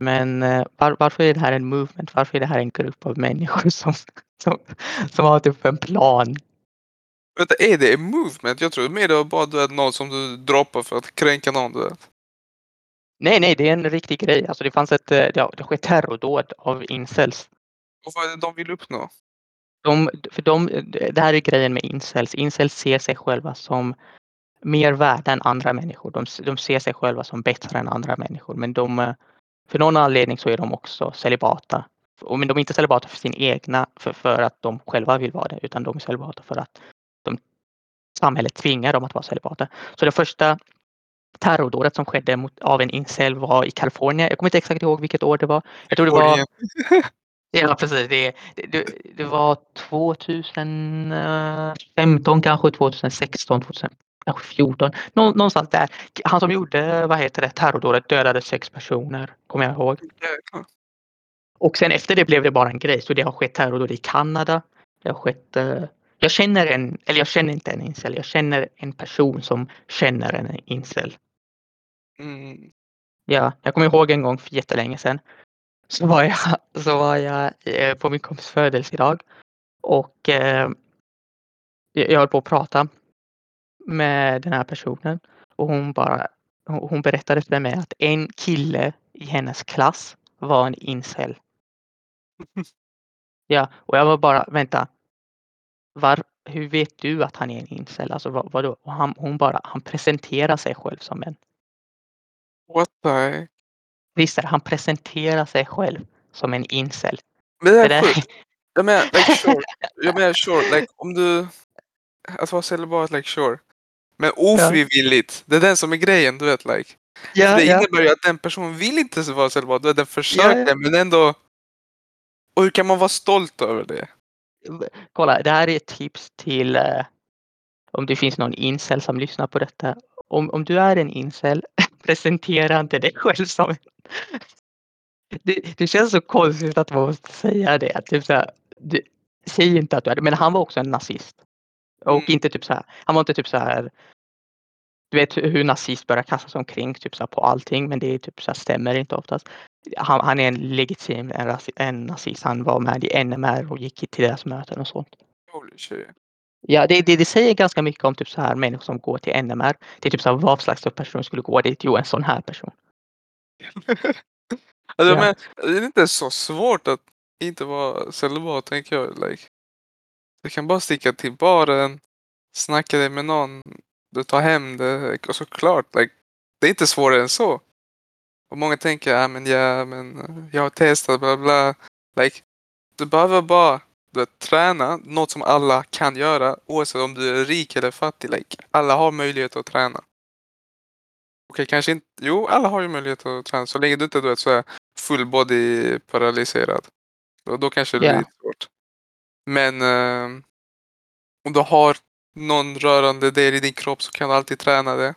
Men eh, var, varför är det här en movement? Varför är det här en grupp av människor som, som, som har typ en plan? Vänta, är det en movement? Jag tror mer det var bara du vet, något som du droppar för att kränka någon. Du vet. Nej, nej, det är en riktig grej. Alltså det fanns ett, eh, det sker terrordåd av incels. Och vad är det de vill uppnå? De, för de, det här är grejen med incels. Incels ser sig själva som mer värda än andra människor. De, de ser sig själva som bättre än andra människor. Men de, eh, för någon anledning så är de också celibata. Och- Men de är inte celibata för sin egna, för, för att de själva vill vara det, utan de är celibata för att de, samhället tvingar dem att vara celibata. Så det första terrordådet som skedde mot, av en incel var i Kalifornien. Jag kommer inte exakt ihåg vilket år det var. Jag tror det var. Ja precis, det, det, det var 2015 kanske, 2016, 2014. Nå, någonstans där. Han som gjorde, vad heter det, terrordådet dödade sex personer, kommer jag ihåg. Och sen efter det blev det bara en grej. Så det har skett terrordåd i Kanada. Det har skett, eh, jag känner en, eller jag känner inte en incel, jag känner en person som känner en incel. Mm. Ja, jag kommer ihåg en gång för jättelänge sedan. Så var jag, så var jag eh, på min kompis födelsedag. Och eh, jag höll på att prata med den här personen. Och hon bara hon berättade för mig att en kille i hennes klass var en incel. Ja, och jag var bara, vänta. Var, hur vet du att han är en incel? Alltså vad, vadå? Och han, hon bara, han presenterar sig själv som en. What the heck? Visst är han presenterar sig själv som en incel. Men det är sjukt. Jag menar, like sure. Jag menar sure, like om du... Att vara celibat, like sure. Men ofrivilligt, det är den som är grejen, du vet like. Ja, det ja. innebär ju att den personen vill inte vara celibat, den försöker Ja, ja. men ändå... Och hur kan man vara stolt över det? Kolla, det här är ett tips till eh, om det finns någon incel som lyssnar på detta. Om, om du är en incel, presentera inte dig själv som. Det, det känns så konstigt att man måste säga det. Typ så här, du, säg inte att du är det, men han var också en nazist. Och Mm. inte typ så här, han var inte typ så här du vet hur nazist börjar kastas omkring typ så här, på allting men det är typ så här, stämmer inte oftast. Han, han är en legitim en, en nazist. Han var med i NMR och gick till deras möten och sånt. Holy shit. Ja, det, det, det säger ganska mycket om typ så här människor som går till NMR. Det är typ så här, vad slags person skulle gå dit? Jo, en sån här person. Alltså, Ja. men, det är inte så svårt att inte vara celibat, tänker jag. Like. Du kan bara sticka till baren, snacka det med någon, du tar hem det och såklart, like, det är inte svårare än så. Och många tänker, ja men, ja, men jag har testat, bla bla. Like, du behöver bara vet, träna, något som alla kan göra, oavsett om du är rik eller fattig. Like, alla har möjlighet att träna. Okej, kanske inte. Jo, alla har ju möjlighet att träna så länge du inte du vet, så är full body paralyserad. Då, då kanske det Ja. blir svårt. Men eh, om du har någon rörande del i din kropp så kan du alltid träna det.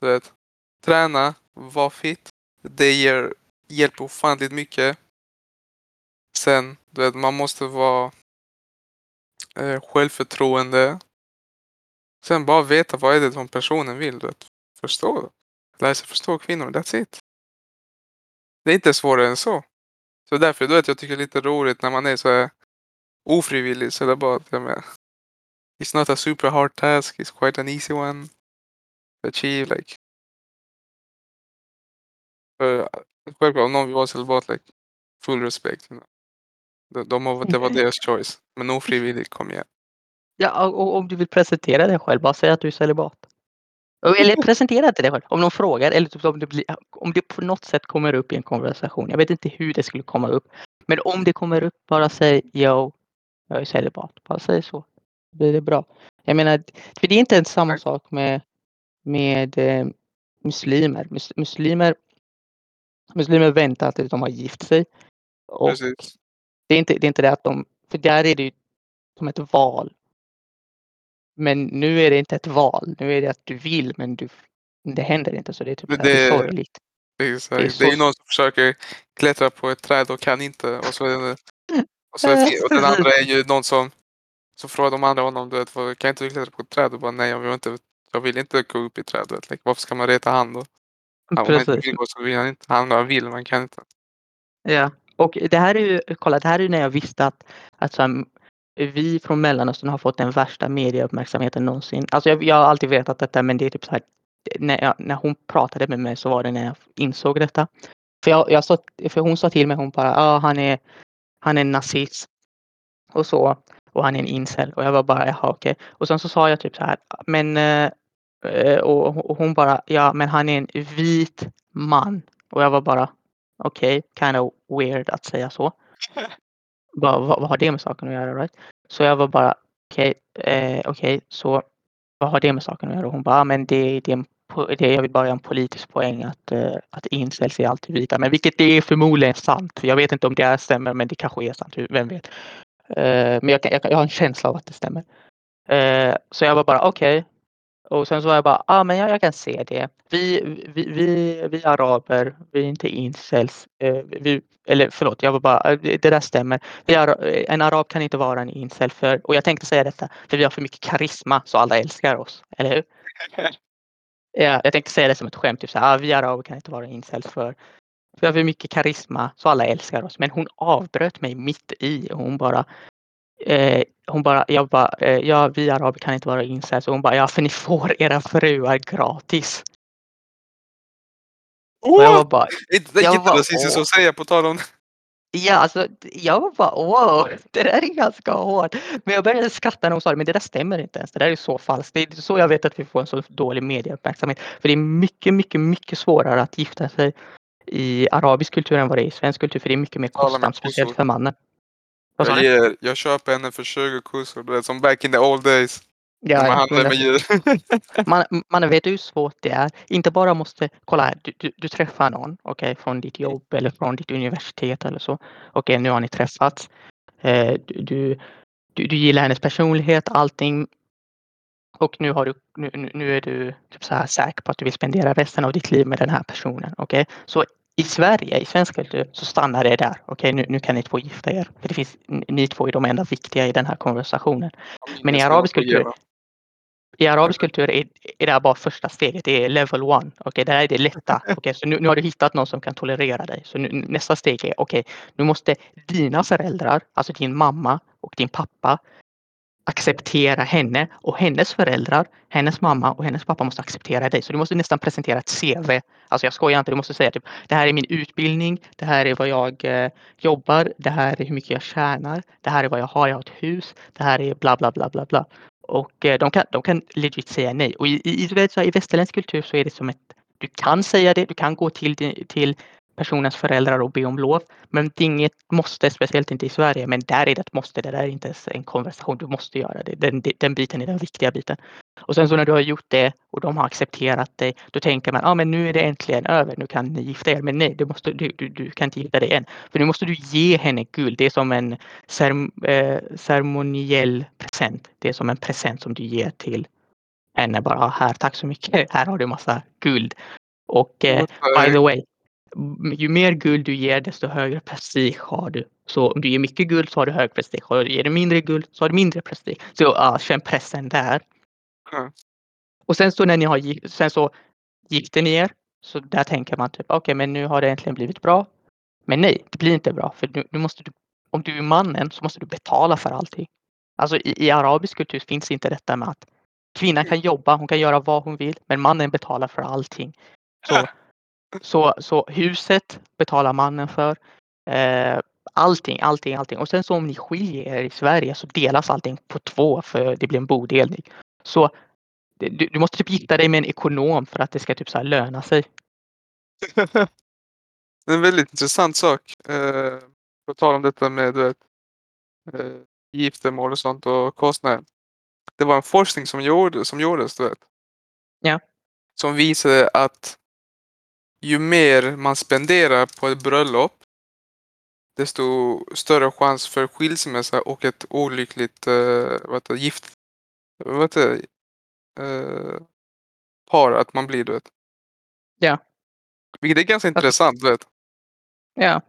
Du vet, träna, var fit. Det ger, hjälper ofantligt mycket. Sen, du vet, man måste vara eh, självförtroende. Sen bara veta vad är det som personen vill. Du vet. Förstå. Lära sig förstå kvinnor, that's it. Det är inte svårare än så. Så därför, du vet, jag tycker det är lite roligt när man är så här ofrivillig. Så det är bara att jag menar, It's not a super hard task, it's quite an easy one to achieve. Like. För, självklart, om någon vill vara celibat, like, full respect. You know de, de det var Okej. deras choice. Men ofrivilligt, kom igen. Ja, och, om du vill presentera dig själv, bara säg att du är celibat. Eller presentera inte dig själv. Om någon frågar eller typ om det, blir, om det på något sätt kommer upp i en konversation. Jag vet inte hur det skulle komma upp. Men om det kommer upp, bara säg yo, jag är celibat. Bara säg så. Blir det bra. Jag menar, för det är inte ens samma sak med, med eh, muslimer. Mus, muslimer. Muslimer väntar tills de har gift sig. Och Precis. Det är, inte, det är inte det att de, för där är det ju som ett val. Men nu är det inte ett val. Nu är det att du vill men du, det händer inte så det är typ det, det är sorgligt. Exakt. Det är Det är, så- ju någon som försöker klättra på ett träd och kan inte. Och, så det, och, så och den andra är ju någon som så frågar de andra honom, du vet, kan inte du klättra på ett träd? Och bara nej, jag vill inte, jag vill inte gå upp i trädet. Like, varför ska man reta han då? Han, om han inte vill gå så vill han inte. Han vill, man kan inte. Ja. Och det här är ju, kolla det här är ju när jag visste att, att så här, vi från Mellanöstern har fått den värsta medieuppmärksamheten någonsin. Alltså jag, jag har alltid vetat detta men det är typ så här, när, jag, när hon pratade med mig så var det när jag insåg detta. För, jag, jag sa, för hon sa till mig, hon bara, ja han är, han är en nazist. Och så. Och han är en incel. Och jag var bara, jaha okej. Och sen så sa jag typ så här, men eh, eh, och, och hon bara, ja men han är en vit man. Och jag var bara, okej, kind of weird att säga så. Bara, vad, vad har det med saken att göra? Right? Så jag var bara, okej, eh, okej, så vad har det med saken att göra? Och hon bara, "Ja, men det, det, är en, det, jag vill bara göra en politisk poäng att, eh, att incels är alltid vita. Men vilket det är förmodligen sant. Jag vet inte om det är stämmer, men det kanske är sant. Vem vet? Eh, men jag, kan- jag, jag har en känsla av att det stämmer. Eh, så jag var bara okej. Och sen så var jag bara, ja ah, men jag, jag kan se det. Vi, vi, vi, vi araber, vi är inte incels. Eh, vi, eller förlåt, jag var bara, eh, det där stämmer. Är, en arab kan inte vara en incel för, och jag tänkte säga detta, för vi har för mycket karisma så alla älskar oss. Eller hur? Ja, jag tänkte säga det som ett skämt, typ så här, ah, vi araber kan inte vara incels för vi har för mycket karisma så alla älskar oss. Men hon avbröt mig mitt i och hon bara eh, hon bara, jag bara, eh, ja vi araber kan inte vara incels. Och hon bara, ja för ni får era fruar gratis. Och jag var bara, Inte det jag bara, jätterasistiskt att säga på tal om ja alltså, jag var bara wow, det där är ganska hårt. Men jag började skratta när hon sa det, men det där stämmer inte ens. Det där är så falskt. Det är så jag vet att vi får en så dålig medieuppmärksamhet. För det är mycket, mycket, mycket svårare att gifta sig i arabisk kultur än vad det är i svensk kultur. För det är mycket mer kostsamt, speciellt för mannen. Vad sa Jag, ger, jag köper henne för 20 kossor, du vet som back in the old days. när man Ja, handlade med djur. man, man vet hur svårt det är. Inte bara måste, kolla här, du, du, du träffar någon, okej, från ditt jobb eller från ditt universitet eller så. Okej, nu har ni träffats. Eh, du, du, du, gillar hennes personlighet, allting. Och nu, har du, nu, nu- är du typ så här säker på att du vill spendera resten av ditt liv med den här personen. Okej, så i Sverige, i svensk kultur, så stannar det där. Okej, nu, nu kan ni två gifta er. För det finns, ni två är de enda viktiga i den här konversationen. Men i arabisk kultur, i arabisk kultur är, är det här bara första steget. Det är level one. Okej, det här är det lätta. Okej, så nu, nu har du hittat någon som kan tolerera dig. Så nu, nästa steg är okej, nu måste dina föräldrar, alltså din mamma och din pappa acceptera henne och hennes föräldrar, hennes mamma och hennes pappa måste acceptera dig. Så du måste nästan presentera ett CV. Alltså jag skojar inte, du måste säga typ det här är min utbildning, det här är vad jag eh, jobbar, det här är hur mycket jag tjänar, det här är vad jag har, jag har ett hus, det här är bla bla bla bla bla. Och eh, de kan, de kan legit säga nej. Och i, i, i, i västerländsk kultur så är det som ett, du kan säga det, du kan gå till, till personens föräldrar och be om lov. Men det är inget måste, speciellt inte i Sverige. Men där är det ett måste, det där är inte ens en konversation, du måste göra det. Den, den biten är den viktiga biten. Och sen så när du har gjort det och de har accepterat dig, då tänker man, ja ah, men nu är det äntligen över, nu kan ni gifta er. Men nej, du, måste, du, du, du kan inte gifta dig än. För nu måste du ge henne guld. Det är som en eh, ceremoniell present. Det är som en present som du ger till henne. Bara "Ah, här, tack så mycket. Här har du massa guld. Och eh, by the way, ju mer guld du ger desto högre prestige har du. Så om du ger mycket guld så har du hög prestige. Och ger du mindre guld så har du mindre prestige. Så ja, känn pressen där. Ja. Och sen så när ni har sen så gifter ni er. Så där tänker man typ okej men nu har det äntligen blivit bra. Men nej, det blir inte bra för nu, nu måste du, om du är mannen så måste du betala för allting. Alltså i, i arabisk kultur finns inte detta med att kvinnan kan jobba, hon kan göra vad hon vill, men mannen betalar för allting. Så, så, så huset betalar mannen för. Eh, allting, allting, allting. Och sen så om ni skiljer er i Sverige så delas allting på två för det blir en bodelning. Så du, du måste typ gifta dig med en ekonom för att det ska typ så löna sig. Det är en väldigt intressant sak. Eh, på tal om detta med du vet, eh, giftermål och sånt och kostnader. Det var en forskning som, gjorde, som gjordes, du vet. Ja. Som visade att ju mer man spenderar på ett bröllop desto större chans för skilsmässa och ett olyckligt vad heter, det, gift vad heter, det, eh, par att man blir, du vet. Ja. Vilket är ganska intressant, du vet. Ja,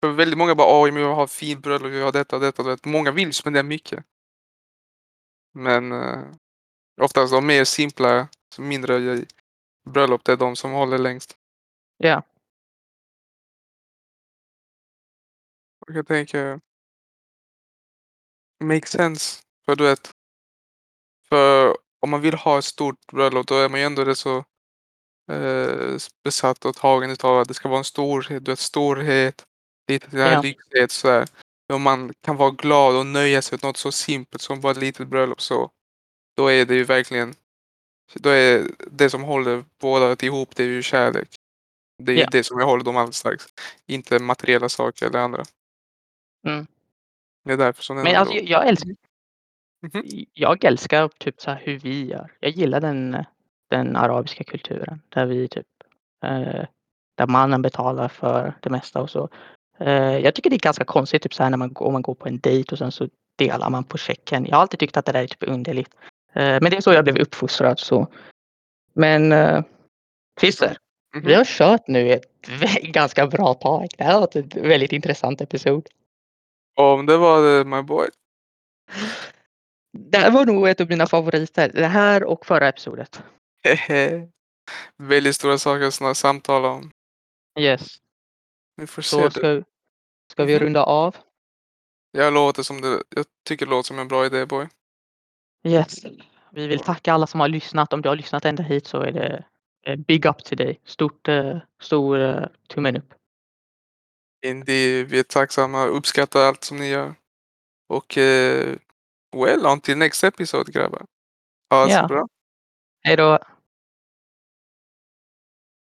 För väldigt många bara oj, men jag har fint bröllop, jag har detta och detta. Du vet. Många vill spendera mycket. Men eh, oftast de mer simpla, mindre bröllop, det är de som håller längst. Ja, Och jag tänker... Makes sense. För du vet. För om man vill ha ett stort bröllop då är man ju ändå rätt så eh, besatt och tagen utav att det ska vara en storhet, du vet storhet, lite det här Ja. lyxighet sådär. Om man kan vara glad och nöja sig med något så simpelt som bara ett litet bröllop så då är det ju verkligen då är det som håller båda ihop det är ju kärlek. Det är Ja. det som jag håller dem alldeles strax. Inte materiella saker eller andra. Mm. Det är därför som den Men alltså, jag, jag älskar Mhm. jag älskar typ så här hur vi gör. Jag gillar den, den arabiska kulturen där vi typ eh, där mannen betalar för det mesta och så. Eh, jag tycker det är ganska konstigt typ så här när man, går- om man går på en dejt och sen så delar man på checken. Jag har alltid tyckt att det där är typ underligt. Eh, men det är så jag blev uppfostrad så. Men eh, Mhm. vi har kört nu ett ganska bra tag. Det här har varit ett väldigt intressant episod. Om det var det, my boy. Det här var nog ett av mina favoriter. Det här och förra episodet. Hehe. Väldigt stora saker att snart samtala om. Yes. Vi får Så se. det. ska, ska vi Mhm. runda av? Jag låter som det. Jag tycker det låter som en bra idé boy. Yes. Vi vill tacka alla som har lyssnat. Om du har lyssnat ända hit så är det eh, big up till dig. Stort, eh, stor eh, tummen upp. Indy, vi är tacksamma och uppskattar allt som ni gör. Och eh, well, on till next episode grabbar. Ha det så bra. Hej då!